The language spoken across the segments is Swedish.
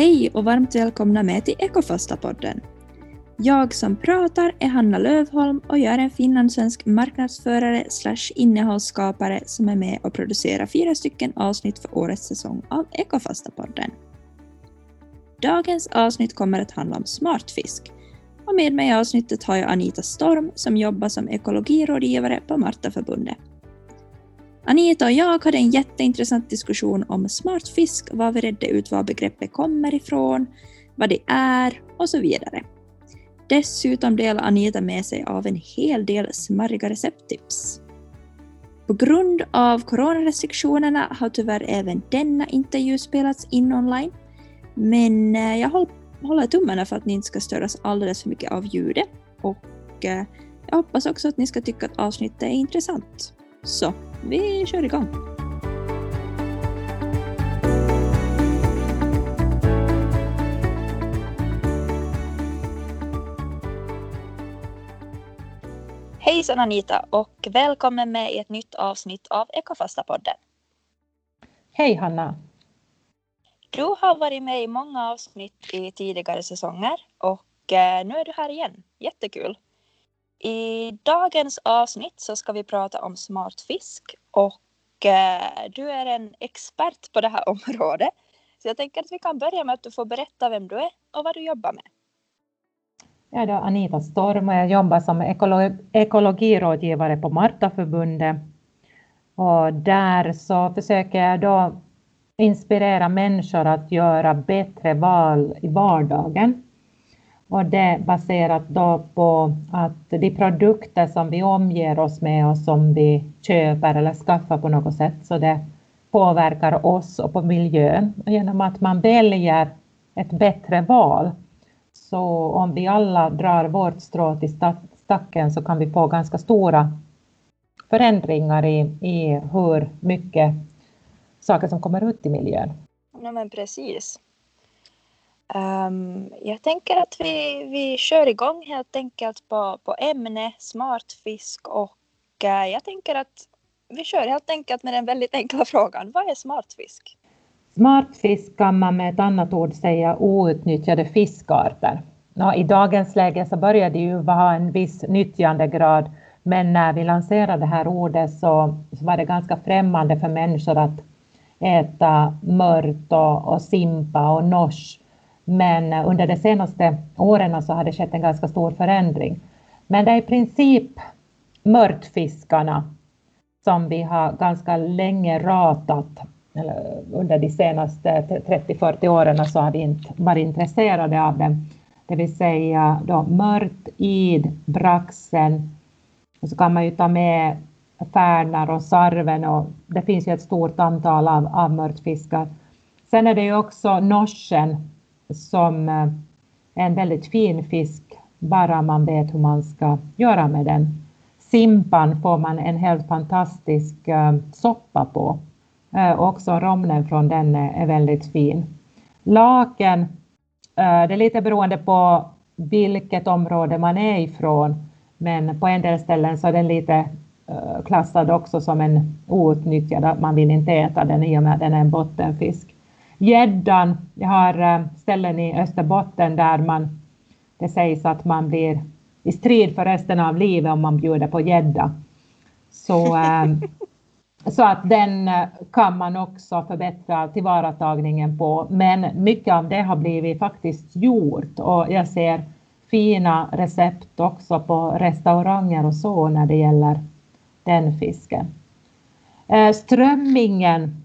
Hej och varmt välkomna med till Ekofasta-podden. Jag som pratar är Hanna Lövholm och jag är en finlandssvensk marknadsförare slash innehållsskapare som är med och producerar fyra stycken avsnitt för årets säsong av Ekofasta-podden. Dagens avsnitt kommer att handla om smartfisk. Och med mig i avsnittet har jag Anita Storm som jobbar som ekologirådgivare på Martaförbundet. Anita och jag hade en jätteintressant diskussion om smartfisk, vad vi redde ut var begreppet kommer ifrån, vad det är och så vidare. Dessutom delar Anita med sig av en hel del smarriga recepttips. På grund av coronarestriktionerna har tyvärr även denna intervju spelats in online, men eh, jag håller tummarna för att ni inte ska störas alldeles för mycket av ljudet och eh, jag hoppas också att ni ska tycka att avsnittet är intressant. Så vi kör igång! Hejsan Anita och välkommen med i ett nytt avsnitt av Ekofasta-podden. Hej Hanna! Du har varit med i många avsnitt i tidigare säsonger och eh, nu är du här igen. Jättekul! I dagens avsnitt så ska vi prata om smart fisk och eh, du är en expert på det här området. Så jag tänker att vi kan börja med att du får berätta vem du är och vad du jobbar med. Jag är då Anita Storm och jag jobbar som ekolo ekologirådgivare på Martaförbundet. Och där så försöker jag då inspirera människor att göra bättre val i vardagen och det baserat då på att de produkter som vi omger oss med och som vi köper eller skaffar på något sätt, så det påverkar oss och på miljön. Och genom att man väljer ett bättre val, så om vi alla drar vårt strå till stacken så kan vi få ganska stora förändringar i, i hur mycket saker som kommer ut i miljön. Ja, men precis. Um, jag tänker att vi, vi kör igång helt enkelt på, på ämne smartfisk och uh, jag tänker att vi kör helt enkelt med den väldigt enkla frågan. Vad är smartfisk? Smartfisk kan man med ett annat ord säga outnyttjade fiskarter. Ja, I dagens läge så börjar det ju vara en viss nyttjandegrad men när vi lanserade det här ordet så, så var det ganska främmande för människor att äta mört och, och simpa och nors men eh, under de senaste åren så har det skett en ganska stor förändring. Men det är i princip mörtfiskarna som vi har ganska länge ratat. Under de senaste 30-40 åren så har vi inte varit intresserade av dem. Det vill säga då mört, id, braxen. Och så kan man ju ta med färnar och sarven och det finns ju ett stort antal av, av mörtfiskar. Sen är det ju också norsen som är en väldigt fin fisk, bara man vet hur man ska göra med den. Simpan får man en helt fantastisk eh, soppa på. Eh, också romnen från den är väldigt fin. Laken, det är lite beroende på vilket område man är ifrån, men på en del ställen så är den lite klassad också som en outnyttjad, man vill inte äta den i och med att den är en bottenfisk. Gäddan, jag har eh, ställen i Österbotten där man, det sägs att man blir i strid för resten av livet om man bjuder på gädda. Så, ehm, så att den eh, kan man också förbättra tillvaratagningen på. Men mycket av det har blivit faktiskt gjort och jag ser fina recept också på restauranger och så när det gäller den fisken. Eh, strömmingen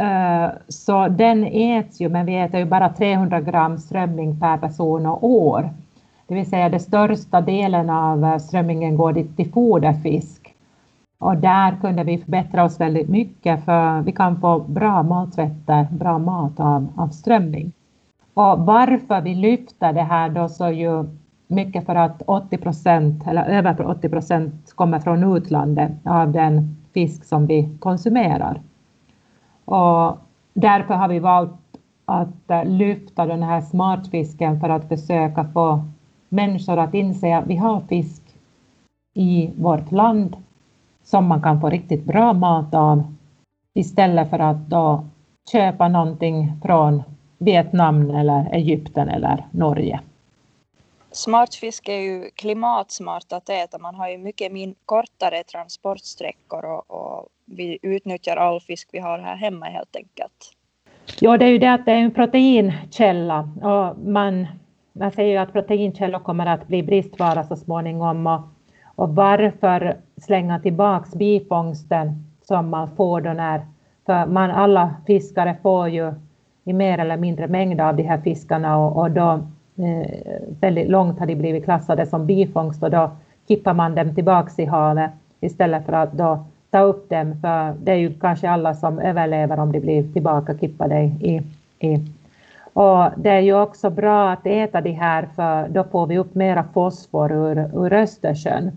Eh, så den äts ju, men vi äter ju bara 300 gram strömming per person och år. Det vill säga den största delen av eh, strömmingen går till foderfisk. Och där kunde vi förbättra oss väldigt mycket för vi kan få bra maträtter, bra mat av, av strömming. Och varför vi lyfter det här då så ju mycket för att 80 procent eller över 80 procent kommer från utlandet av den fisk som vi konsumerar. Och därför har vi valt att eh, lyfta den här smartfisken för att försöka få människor att inse att vi har fisk i vårt land som man kan få riktigt bra mat av istället för att då köpa någonting från Vietnam eller Egypten eller Norge. Smartfisk är ju klimatsmart att äta. Man har ju mycket min kortare transportsträckor och, och vi utnyttjar all fisk vi har här hemma helt enkelt. Ja, det är ju det att det är en proteinkälla och man, man säger ju att proteinkällor kommer att bli bristvara så småningom och, och varför slänga tillbaks bifångsten som man får då när, för man alla fiskare får ju i mer eller mindre mängd av de här fiskarna och, och då eh, väldigt långt har de blivit klassade som bifångst och då kippar man dem tillbaks i havet istället för att då ta upp dem, för det är ju kanske alla som överlever om de blir tillbaka kippade i, i. Och det är ju också bra att äta de här, för då får vi upp mera fosfor ur, ur Östersjön.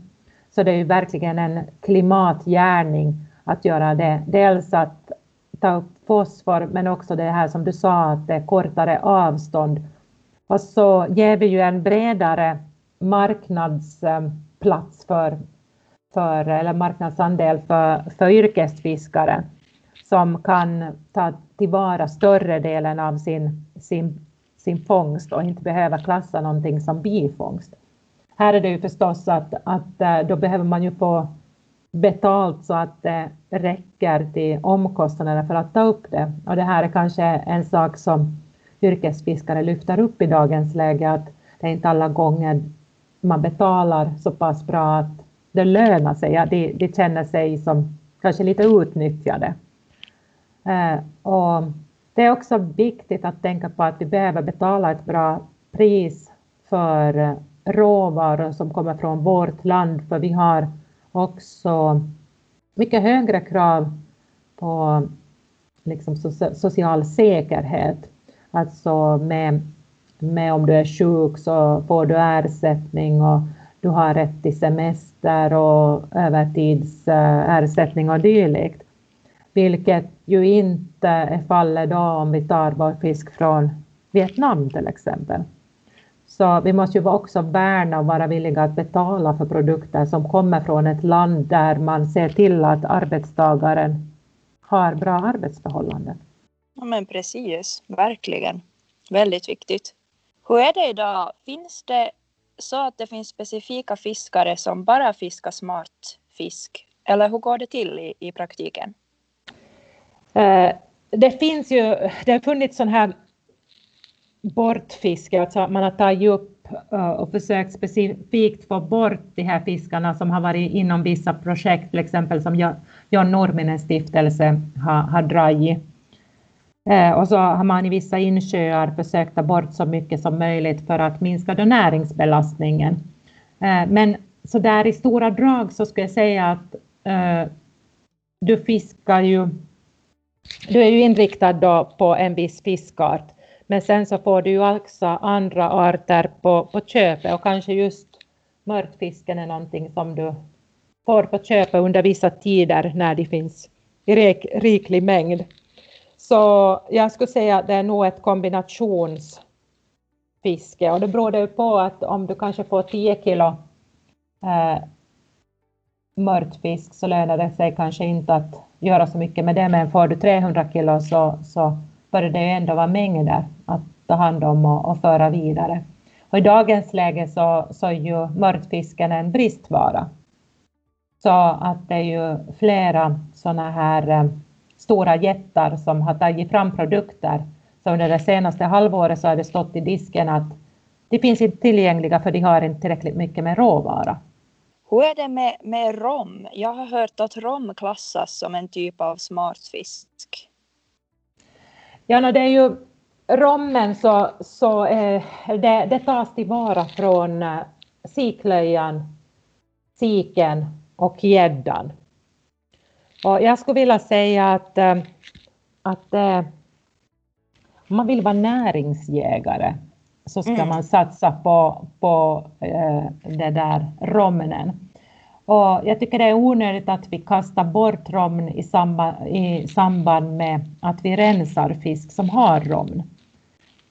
Så det är ju verkligen en klimatgärning att göra det. Dels att ta upp fosfor, men också det här som du sa, att det är kortare avstånd. Och så ger vi ju en bredare marknadsplats för för, eller marknadsandel för, för yrkesfiskare som kan ta tillvara större delen av sin, sin, sin fångst och inte behöva klassa någonting som bifångst. Här är det ju förstås att, att eh, då behöver man ju få betalt så att det räcker till omkostnaderna för att ta upp det. Och det här är kanske en sak som yrkesfiskare lyfter upp i dagens läge, att det är inte alla gånger man betalar så pass bra att det lönar sig, ja, de, de känner sig som kanske lite utnyttjade. Eh, och det är också viktigt att tänka på att vi behöver betala ett bra pris för eh, råvaror som kommer från vårt land, för vi har också mycket högre krav på liksom social säkerhet. Alltså med, med om du är sjuk så får du ersättning och du har rätt till semester och övertidsersättning och dylikt. Vilket ju inte är fallet då om vi tar vår fisk från Vietnam till exempel. Så vi måste ju också värna och vara villiga att betala för produkter som kommer från ett land där man ser till att arbetstagaren har bra arbetsförhållanden. Ja men precis, verkligen. Väldigt viktigt. Hur är det idag? Finns det så att det finns specifika fiskare som bara fiskar smart fisk? Eller hur går det till i, i praktiken? Eh, det finns ju, det har funnits sån här bortfiske, alltså man har tagit upp eh, och försökt specifikt få bort de här fiskarna som har varit inom vissa projekt, till exempel som John Nurminen stiftelse har, har dragit. Eh, och så har man i vissa insjöar försökt ta bort så mycket som möjligt för att minska då näringsbelastningen. Eh, men så där i stora drag så skulle jag säga att eh, du fiskar ju, du är ju inriktad då på en viss fiskart, men sen så får du ju också andra arter på, på köpet och kanske just mörkfisken är någonting som du får på köpet under vissa tider när det finns i riklig mängd. Så jag skulle säga att det är nog ett kombinationsfiske och det beror det på att om du kanske får 10 kilo eh, mörtfisk så lönar det sig kanske inte att göra så mycket med det, men får du 300 kilo så, så börjar det ju ändå vara mängder att ta hand om och, och föra vidare. Och i dagens läge så, så är ju mörtfisken en bristvara. Så att det är ju flera sådana här eh, stora jättar som har tagit fram produkter. Så under det senaste halvåret så har det stått i disken att de finns inte tillgängliga för de har inte tillräckligt mycket med råvara. Hur är det med, med rom? Jag har hört att rom klassas som en typ av smartfisk. Ja, no, det är ju rommen så, så eh, det, det tas tillvara från eh, siklöjan, siken och gäddan. Och jag skulle vilja säga att, eh, att eh, om man vill vara näringsjägare så ska mm. man satsa på, på eh, det där romnen. Och jag tycker det är onödigt att vi kastar bort romn i samband, i samband med att vi rensar fisk som har romn.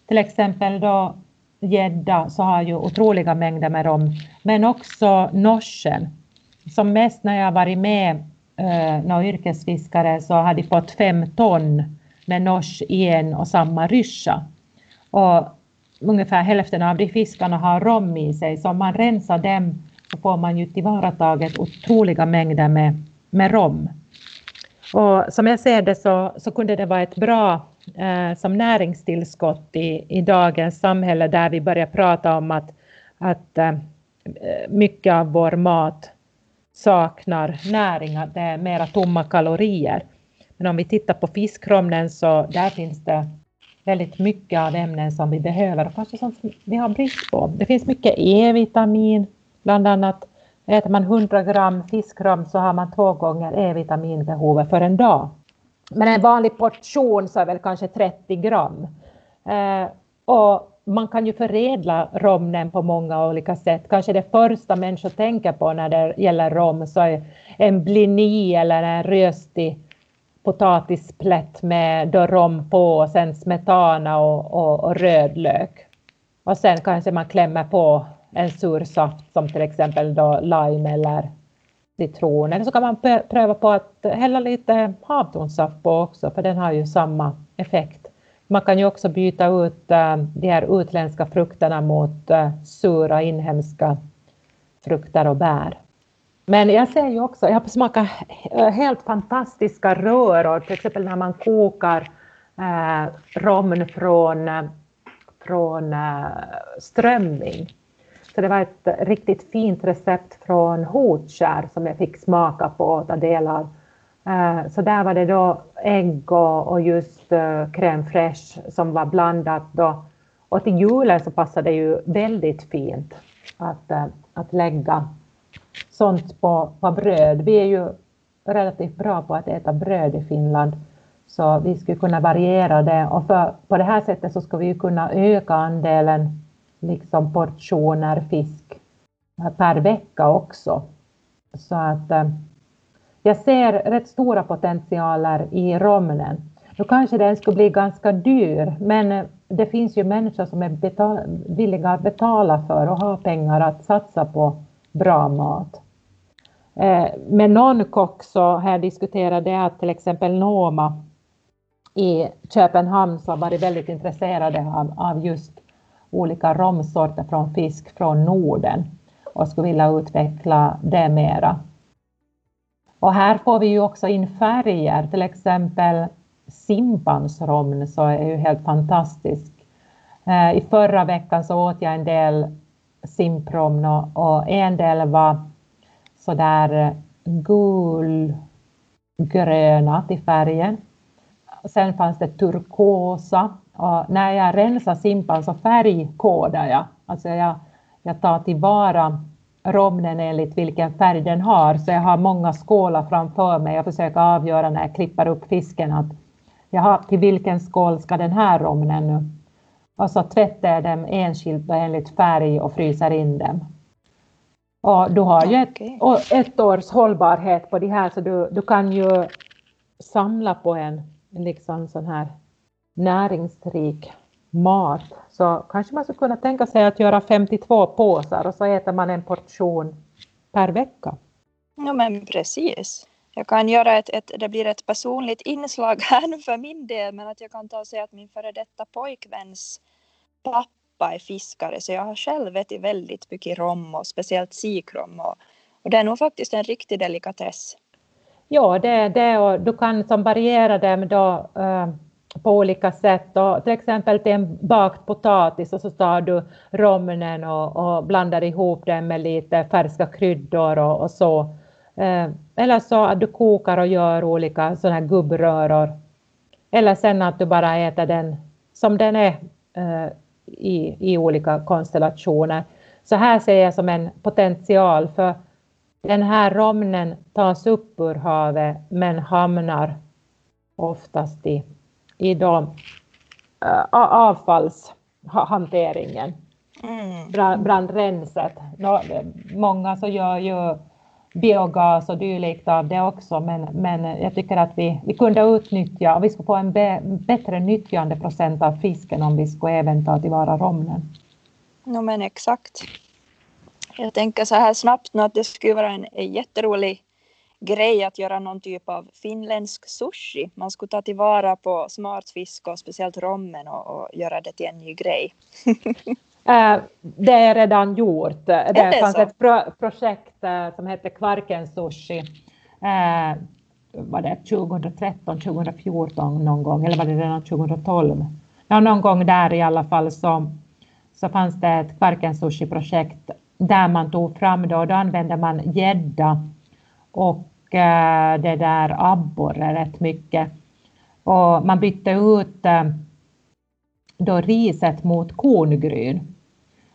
Till exempel då gädda så har ju otroliga mängder med rom, men också norsen. Som mest när jag varit med eh, några yrkesfiskare så har de fått fem ton med nors i en och samma ryscha. Och ungefär hälften av de fiskarna har rom i sig, så om man rensar dem så får man ju tillvarataget otroliga mängder med, med rom. Och som jag ser det så, så kunde det vara ett bra eh, som näringstillskott i, i dagens samhälle där vi börjar prata om att, att eh, mycket av vår mat saknar näring, att det är mera tomma kalorier. Men om vi tittar på fiskromnen så där finns det väldigt mycket av ämnen som vi behöver och kanske sånt som vi har brist på. Det finns mycket E-vitamin, bland annat äter man 100 gram fiskrom så har man två gånger E-vitaminbehovet för en dag. Men en vanlig portion så är väl kanske 30 gram. Eh, och man kan ju förädla romnen på många olika sätt. Kanske det första människor tänker på när det gäller rom så är en blini eller en röstig potatisplätt med då rom på och sen smetana och, och, och rödlök. Och sen kanske man klämmer på en sur saft som till exempel då lime eller citron. Eller så kan man pröva på att hälla lite havtornssaft på också för den har ju samma effekt. Man kan ju också byta ut eh, de här utländska frukterna mot eh, sura inhemska frukter och bär. Men jag ser ju också, jag har smakat helt fantastiska röror, till exempel när man kokar eh, rom från, från strömming. Så det var ett riktigt fint recept från Hotskär som jag fick smaka på och ta del av. Eh, så där var det då ägg och, just eh, crème fraîche som var blandat då. Och till julen så passade det ju väldigt fint att, eh, att lägga sånt på, på bröd. Vi är ju relativt bra på att äta bröd i Finland. Så vi skulle kunna variera det och för, på det här sättet så ska vi kunna öka andelen liksom portioner fisk per vecka också. Så att jag ser rätt stora potentialer i Romlen. Nu kanske den skulle bli ganska dyr, men eh, det finns ju människor som är betal villiga att betala för och ha pengar att satsa på bra mat. Eh, med någon kock så har jag diskuterat det att till exempel Noma i Köpenhamn så har varit väldigt intresserade av, av just olika romsorter från fisk från Norden och skulle vilja utveckla det mera. Och här får vi ju också in färger, till exempel Simpansrom så är ju helt fantastisk. Eh, I förra veckan så åt jag en del simprom och en del var sådär gulgröna till färgen. Sen fanns det turkosa och när jag rensar simpan så färgkodar jag. Alltså jag, jag tar tillvara romnen enligt vilken färg den har, så jag har många skålar framför mig och försöker avgöra när jag klipper upp fisken att jaha, till vilken skål ska den här romnen nu? Och så tvättar jag dem enskilt enligt färg och fryser in dem. Och du har ju ett, ett års hållbarhet på de här, så du, du kan ju samla på en liksom sån här näringsrik mat så kanske man skulle kunna tänka sig att göra 52 påsar och så äter man en portion per vecka. Ja men precis. Jag kan göra ett, ett, det blir ett personligt inslag här för min del, men att jag kan ta och säga att min före detta pojkväns pappa är fiskare, så jag har själv ätit väldigt mycket rom och speciellt sikrom och, och det är nog faktiskt en riktig delikatess. Ja, det är det och du kan som variera dem då äh, på olika sätt. Och till exempel till en bakt potatis och så tar du romnen och, och blandar ihop den med lite färska kryddor och, och så. Eh, eller så att du kokar och gör olika sådana här gubbröror. Eller sen att du bara äter den som den är eh, i, i olika konstellationer. Så här ser jag som en potential för den här romnen tas upp ur havet men hamnar oftast i i då, äh, avfallshanteringen, mm. brand, brandrenset. Nå, många så gör ju biogas och dylikt av det också, men, men jag tycker att vi, vi kunde utnyttja, och vi skulle få en be, bättre nyttjandeprocent av fisken om vi skulle även ta tillvara romnen. No, men exakt. Jag tänker så här snabbt nu att det skulle vara en jätterolig grej att göra någon typ av finländsk sushi. Man skulle ta tillvara på smartfisk och speciellt rommen och, och göra det till en ny grej. äh, det är redan gjort. Det, det fanns så? ett pro projekt äh, som hette Kvarken Sushi. Var det 2013, 2014 någon gång, eller var det redan 2012? Ja, någon gång där i alla fall så, så fanns det ett Kvarken Sushi-projekt där man tog fram då, då använde man gädda och det där abborre rätt mycket. Och man bytte ut äh, då riset mot korngryn.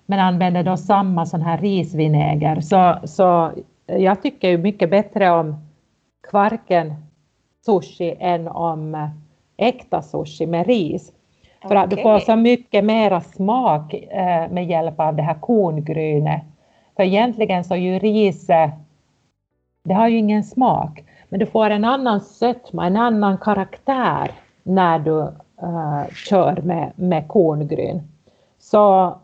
Men använde då samma sån här risvinäger. Så, så jag tycker ju mycket bättre om kvarken sushi än om äh, äkta sushi med ris. För att du får så mycket mera smak eh, med hjälp av det här korngrynet. För egentligen så är ju ris, det har ju ingen smak, men du får en annan sötma, en annan karaktär när du uh, kör med, med korngryn. Så,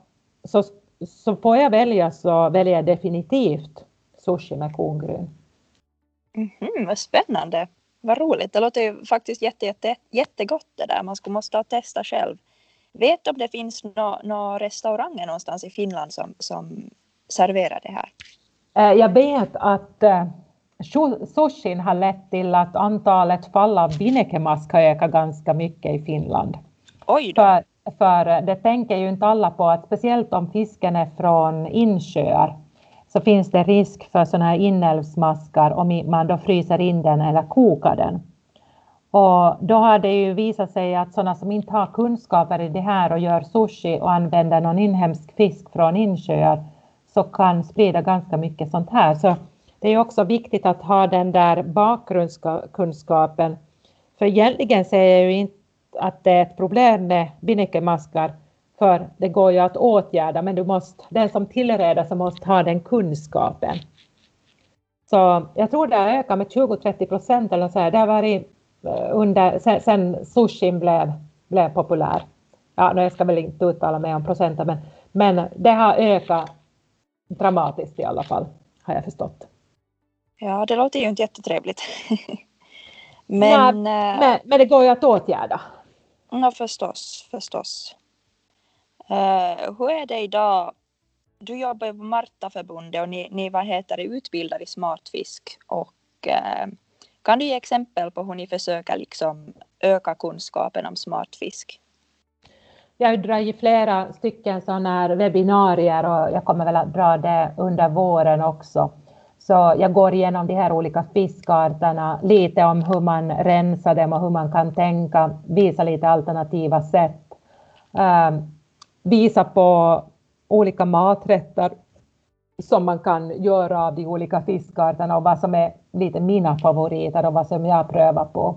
så, så får jag välja så väljer jag definitivt sushi med korngryn. Mm -hmm, vad spännande! Vad roligt, det låter ju faktiskt jätte, jätte, jättegott det där. Man skulle måste testa själv. Vet du om det finns några no restauranger någonstans i Finland som, som serverar det här? Eh, jag vet att eh, sushin har lett till att antalet fall av binnekemask har ökat ganska mycket i Finland. Oj då. För, för eh, det tänker ju inte alla på att speciellt om fisken är från insjöar så finns det risk för sådana här inälvsmaskar om man då fryser in den eller kokar den. Och då har det ju visat sig att sådana som inte har kunskaper i det här och gör sushi och använder någon inhemsk fisk från insjöar så kan sprida ganska mycket sånt här. Så det är också viktigt att ha den där bakgrundskunskapen. För egentligen säger jag ju inte att det är ett problem med binnikemaskar för det går ju att åtgärda, men du måste, den som tillreder så måste ha den kunskapen. Så jag tror det har ökat med 20-30 procent eller så här. Det har varit eh, under, sen, sen sushin blev, blev populär. Ja, jag ska väl inte uttala mig om procenten, men, men det har ökat dramatiskt i alla fall, har jag förstått. Ja, det låter ju inte jättetrevligt. men, Nej, men, men det går ju att åtgärda. Ja, förstås, förstås. Uh, hur är det idag? Du jobbar på Martaförbundet och ni, ni vad heter det, utbildar i smartfisk. Och, uh, kan du ge exempel på hur ni försöker liksom öka kunskapen om smartfisk? Jag drar ju flera stycken sådana här webbinarier och jag kommer väl att dra det under våren också. Så jag går igenom de här olika fiskarterna, lite om hur man rensar dem och hur man kan tänka, visa lite alternativa sätt. Eh, visa på olika maträtter som man kan göra av de olika fiskarterna och vad som är lite mina favoriter och vad som jag prövar på.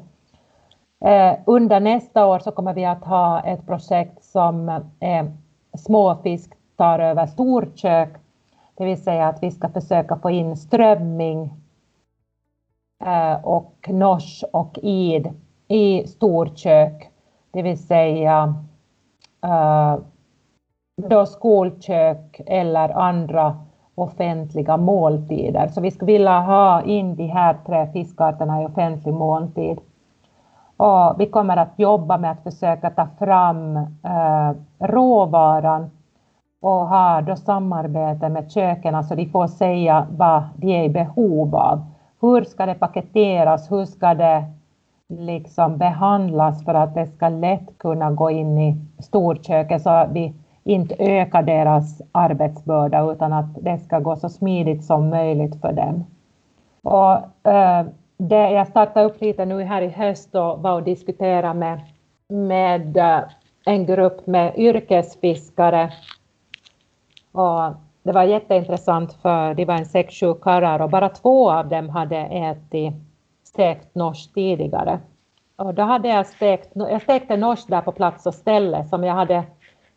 Eh, under nästa år så kommer vi att ha ett projekt som är småfisk tar över storkök, det vill säga att vi ska försöka få in strömming eh, och nors och id i storkök, det vill säga eh, då skolkök eller andra offentliga måltider. Så vi skulle vilja ha in de här tre fiskarterna i offentlig måltid. Och vi kommer att jobba med att försöka ta fram eh, råvaran och har då samarbete med köken så de får säga vad de är i behov av. Hur ska det paketeras? Hur ska det liksom behandlas för att det ska lätt kunna gå in i storköket så att vi inte ökar deras arbetsbörda utan att det ska gå så smidigt som möjligt för dem. Och, eh, det, jag startade upp lite nu här i höst och var och diskuterade med, med eh, en grupp med yrkesfiskare. Och det var jätteintressant för det var en sex, sju karlar och bara två av dem hade ätit stekt norsk tidigare. Och då hade jag stekt, jag stekte norsk där på plats och ställe som jag hade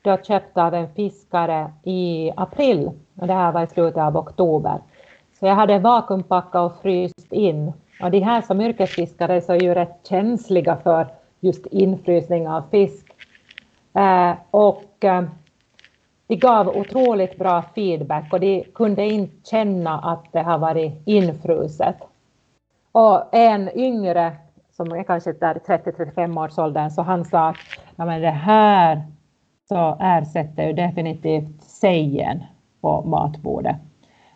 då köpt av en fiskare i april och det här var i slutet av oktober. Så jag hade vakuumpackat och fryst in. Och de här som yrkesfiskare så är ju rätt känsliga för just infrysning av fisk. Eh, och eh, de gav otroligt bra feedback och de kunde inte känna att det har varit infruset. Och en yngre, som är kanske där 30-35 års åldern, så han sa att ja, men det här så ersätter ju definitivt sejen på matbordet.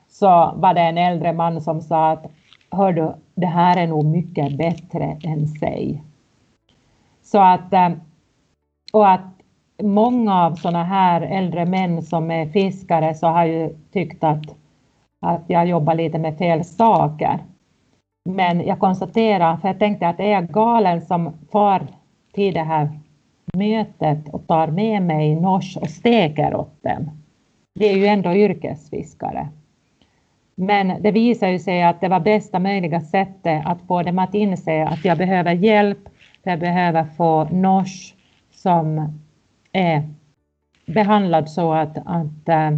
Så var det en äldre man som sa att hör du, det här är nog mycket bättre än sig. Så att, eh, och att många av sådana här äldre män som är fiskare så har ju tyckt att, att jag jobbar lite med fel saker. Men jag konstaterar, för jag tänkte att är jag galen som far till det här mötet och tar med mig nors och steker åt dem. Det är ju ändå yrkesfiskare. Men det visar ju sig att det var bästa möjliga sättet att få dem att inse att jag behöver hjälp, jag behöver få nors som är behandlad så att, att äh,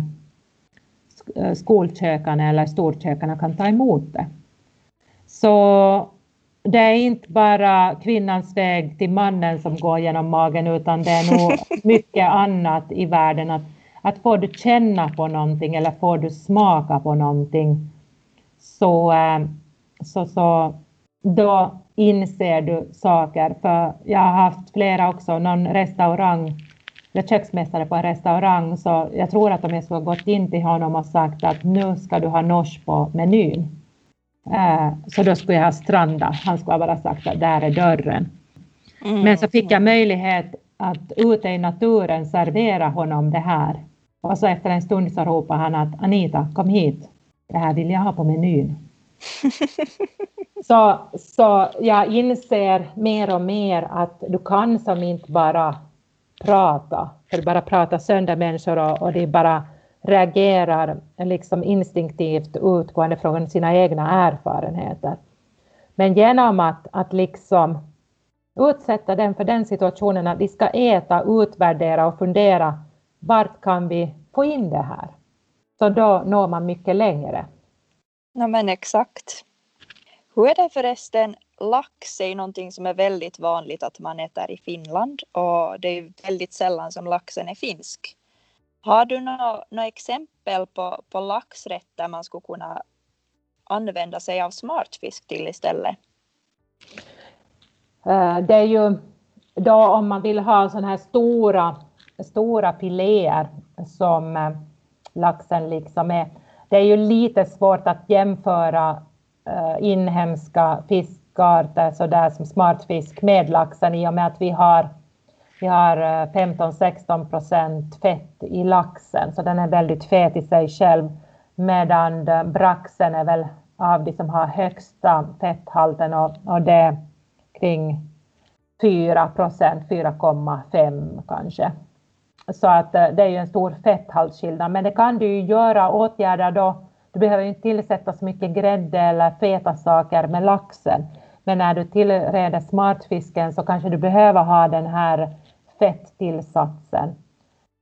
skolkökarna eller storkökarna kan ta emot det. Så det är inte bara kvinnans väg till mannen som går genom magen, utan det är nog mycket annat i världen. Att, att får du känna på någonting eller får du smaka på någonting, så, eh, så, så då inser du saker. För jag har haft flera också, någon restaurang, eller köksmästare på en restaurang, så jag tror att om jag skulle gått in till honom och sagt att nu ska du ha norskt på menyn, Eh, så då skulle jag ha strandat. Han skulle bara sagt att där är dörren. Mm. Men så fick jag möjlighet att ute i naturen servera honom det här. Och så efter en stund så ropade han att Anita, kom hit. Det här vill jag ha på menyn. så, så jag inser mer och mer att du kan som inte bara prata, för bara prata sönder människor och, och de bara reagerar liksom instinktivt utgående från sina egna erfarenheter. Men genom att, att liksom utsätta dem för den situationen att de ska äta, utvärdera och fundera vart kan vi få in det här? Så då når man mycket längre. Ja men exakt. Hur är det förresten, lax är ju någonting som är väldigt vanligt att man äter i Finland och det är väldigt sällan som laxen är finsk. Har du några exempel på, på laxrätter man skulle kunna använda sig av smartfisk till istället? Eh, det är ju då om man vill ha sådana här stora, stora filéer som eh, laxen liksom är. Det är ju lite svårt att jämföra eh, inhemska fisk fiskarter sådär som smartfisk med laxen i och med att vi har vi har eh, 15-16 procent fett i laxen, så den är väldigt fet i sig själv. Medan eh, braxen är väl av de som har högsta fetthalten och, och det är kring 4 procent, 4,5 kanske. Så att eh, det är ju en stor fetthaltsskillnad, men det kan du ju göra åtgärder då. Du behöver inte tillsätta så mycket grädde eller feta saker med laxen. Men när du tillreder smartfisken så kanske du behöver ha den här fetttillsatsen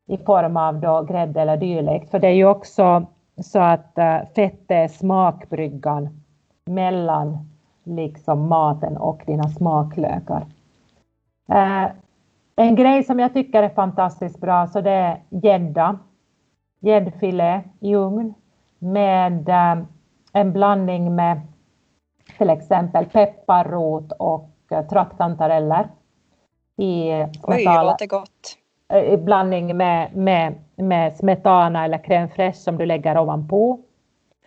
i form av då grädde eller dylikt. För det är ju också så att eh, fett är smakbryggan mellan liksom maten och dina smaklökar. Eh, en grej som jag tycker är fantastiskt bra så det är gädda. Gäddfilé i ugn med eh, en blandning med till exempel pepparrot och uh, trattkantareller i smetana. Oj, låter gott. I blandning med, med, med smetana eller crème fraîche som du lägger ovanpå.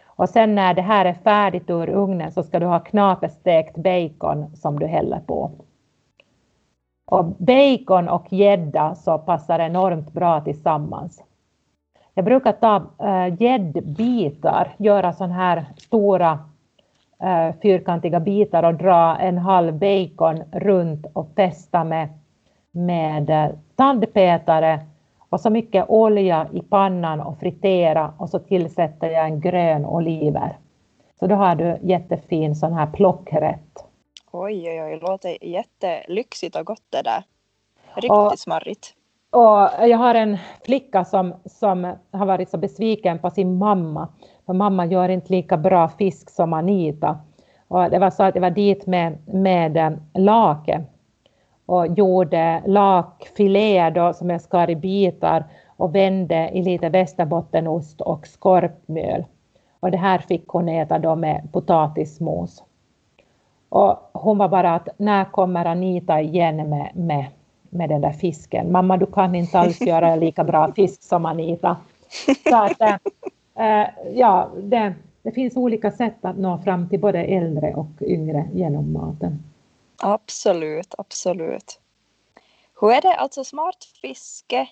Och sen när det här är färdigt ur ugnen så ska du ha knaperstekt bacon som du häller på. Och bacon och gädda så passar enormt bra tillsammans. Jag brukar ta äh, gäddbitar, göra sådana här stora äh, fyrkantiga bitar och dra en halv bacon runt och fästa med, med äh, tandpetare och så mycket olja i pannan och fritera och så tillsätter jag en grön oliver. Så då har du jättefin sån här plockrätt. Oj, oj, oj, låter jättelyxigt och gott det där. Riktigt och, smarrigt. Och jag har en flicka som, som har varit så besviken på sin mamma för mamma gör inte lika bra fisk som Anita. Och det var så att jag var dit med, med eh, lake och gjorde lakfiléer då som jag skar i bitar och vände i lite västerbottenost och skorpmjöl. Och det här fick hon äta då med potatismos. Och hon var bara att när kommer Anita igen med, med, med den där fisken? Mamma, du kan inte alls göra lika bra fisk som Anita. Så att, äh, ja, det, det finns olika sätt att nå fram till både äldre och yngre genom maten. Absolut, absolut. Hur är det alltså smartfiske,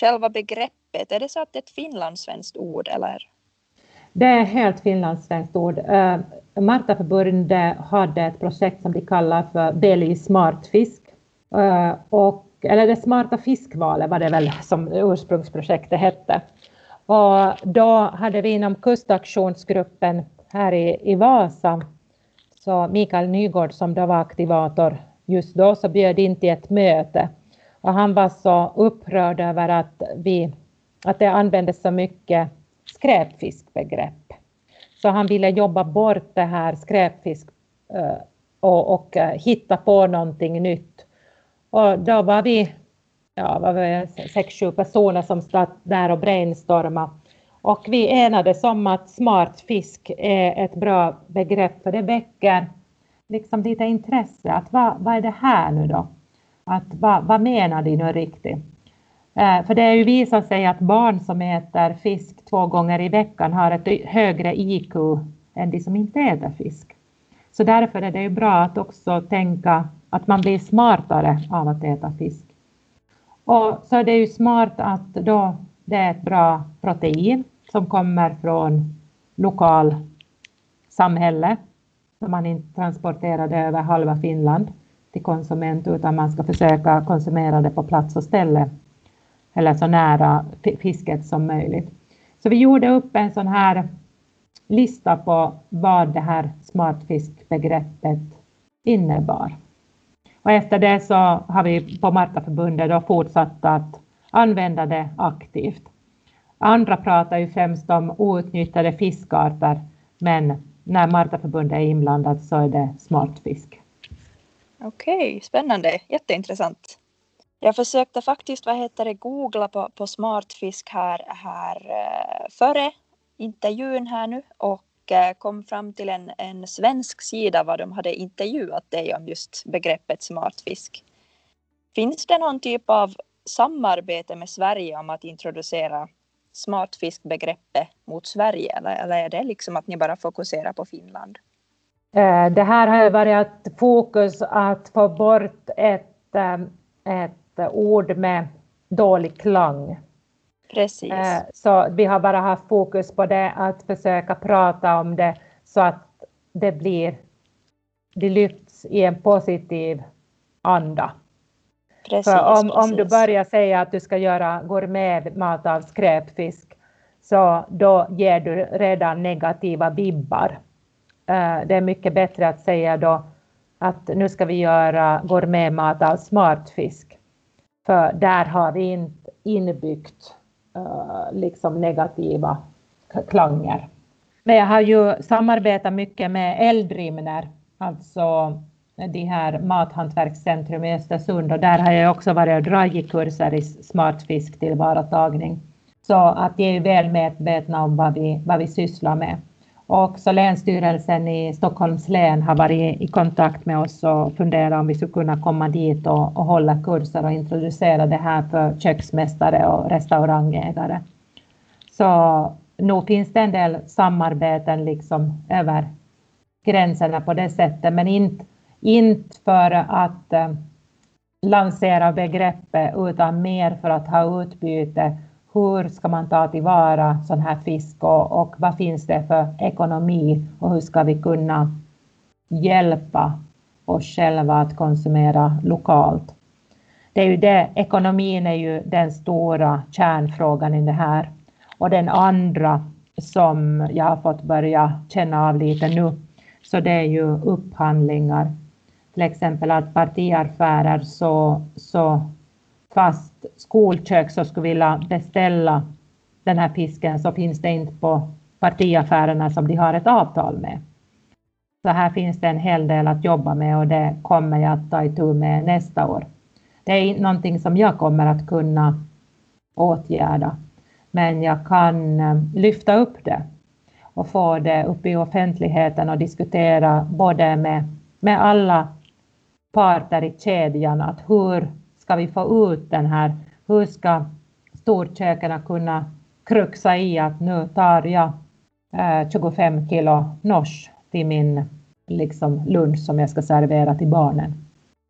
själva begreppet, är det så att det är ett finlandssvenskt ord eller? Det är helt finlandssvenskt ord. Uh, Martaförbundet hade ett projekt som de kallar för Belly Smartfisk. Uh, och, eller det smarta fiskvalet var det väl som ursprungsprojektet hette. Och då hade vi inom kustaktionsgruppen här i, i Vasa, så Mikael Nygård som då var aktivator just då, så bjöd in till ett möte. Och han var så upprörd över att, vi, att det användes så mycket skräpfiskbegrepp. Så han ville jobba bort det här skräpfisk eh, och, och eh, hitta på någonting nytt. Och då var vi ja, vad var det, sex, sju personer som satt där och brainstormade. Och vi enades om att smart fisk är ett bra begrepp för det väcker liksom lite intresse. Att vad, vad är det här nu då? Att vad, vad menar de nu riktigt? Eh, för det har ju visat sig att barn som äter fisk två gånger i veckan har ett högre IQ än de som inte äter fisk. Så därför är det ju bra att också tänka att man blir smartare av att äta fisk. Och så är det ju smart att då det är ett bra protein som kommer från lokal samhälle, så man inte transporterar det över halva Finland till konsument, utan man ska försöka konsumera det på plats och ställe, eller så nära fisket som möjligt. Så vi gjorde upp en sån här lista på vad det här smartfiskbegreppet innebar. Och efter det så har vi på Martaförbundet då fortsatt att använda det aktivt. Andra pratar ju främst om outnyttjade fiskarter, men när Martaförbundet är inblandat så är det smartfisk. Okej, okay, spännande, jätteintressant. Jag försökte faktiskt vad heter det, googla på, på smartfisk här, här eh, före intervjun här nu och Eh, kom fram till en, en svensk sida vad de hade intervjuat dig om just begreppet smartfisk. Finns det någon typ av samarbete med Sverige om att introducera smartfiskbegreppet mot Sverige eller, eller är det liksom att ni bara fokuserar på Finland? Eh, det här har varit ett fokus att få bort ett, eh, ett ord med dålig klang. Precis. Eh, så vi har bara haft fokus på det, att försöka prata om det så att det blir, det lyfts i en positiv anda. Precis, För om, precis. om du börjar säga att du ska göra gourmetmat av skräpfisk, så då ger du redan negativa vibbar. Eh, det är mycket bättre att säga då att nu ska vi göra gourmetmat av smartfisk. För där har vi inte inbyggt Eh, liksom negativa klanger. Men jag har ju samarbetat mycket med Eldrimner, alltså de här mathantverkscentrum i Östersund och där har jag också varit och dragit kurser i smartfisk tillvaratagning. Så att de är väl medvetna om vad vi, vad vi sysslar med. Också Länsstyrelsen i Stockholms län har varit i kontakt med oss och funderat om vi skulle kunna komma dit och, och hålla kurser och introducera det här för köksmästare och restaurangägare. Så nog finns det en del samarbeten liksom över gränserna på det sättet, men inte, inte för att eh, lansera begreppet utan mer för att ha utbyte hur ska man ta tillvara sån här fisk och, och vad finns det för ekonomi och hur ska vi kunna hjälpa oss själva att konsumera lokalt. Det är ju det, ekonomin är ju den stora kärnfrågan i det här. Och den andra som jag har fått börja känna av lite nu, så det är ju upphandlingar. Till exempel att partiaffärer så, så fast skolkök så skulle vilja beställa den här fisken så finns det inte på partiaffärerna som de har ett avtal med. Så här finns det en hel del att jobba med och det kommer jag att ta itu med nästa år. Det är någonting som jag kommer att kunna åtgärda, men jag kan eh, lyfta upp det och få det upp i offentligheten och diskutera både med med alla parter i kedjan att hur ska vi få ut den här, hur ska storköken kunna kruxa i att nu tar jag eh, 25 kilo nors till min liksom, lunch som jag ska servera till barnen.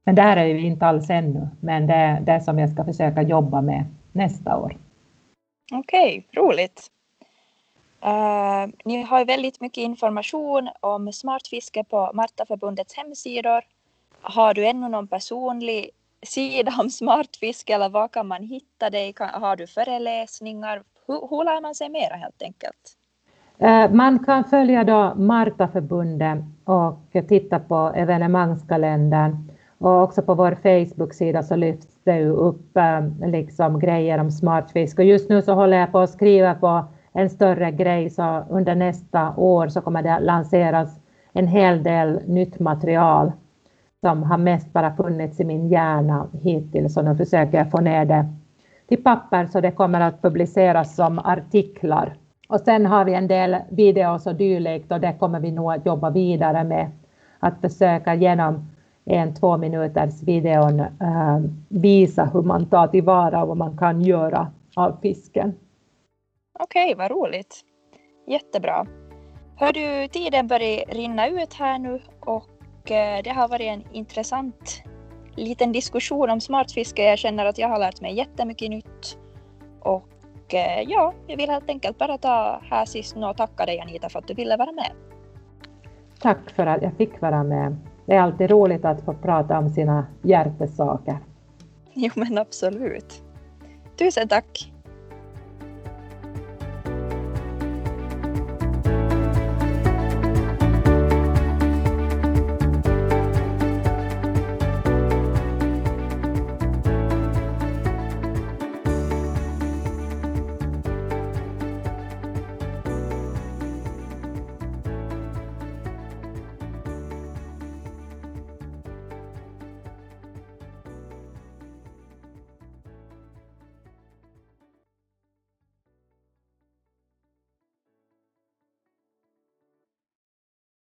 Men där är vi inte alls ännu, men det är det som jag ska försöka jobba med nästa år. Okej, okay, roligt. Uh, ni har väldigt mycket information om smartfiske på Martaförbundets hemsidor. Har du ännu någon personlig sida om smartfiske eller var kan man hitta dig? Har du föreläsningar? Hur, hur lär man sig mera helt enkelt? Eh, man kan följa då Martaförbundet och titta på evenemangskalendern och också på vår Facebook-sida så lyfts det ju upp eh, liksom grejer om smartfisk och just nu så håller jag på att skriva på en större grej så under nästa år så kommer det lanseras en hel del nytt material som har mest bara funnits i min hjärna hittills och nu försöker jag få ner det till papper så det kommer att publiceras som artiklar. Och sen har vi en del videos och dylikt och det kommer vi nog att jobba vidare med. Att försöka genom en två minuters videon eh, visa hur man tar tillvara och vad man kan göra av fisken. Okej, vad roligt. Jättebra. Hör du, tiden börjar rinna ut här nu och det har varit en intressant liten diskussion om smartfiske. Jag känner att jag har lärt mig jättemycket nytt. Och eh, ja, jag vill helt enkelt bara ta här sist och tacka dig Anita för att du ville vara med. Tack för att jag fick vara med. Det är alltid roligt att få prata om sina hjärtesaker. Jo men absolut. Tusen tack.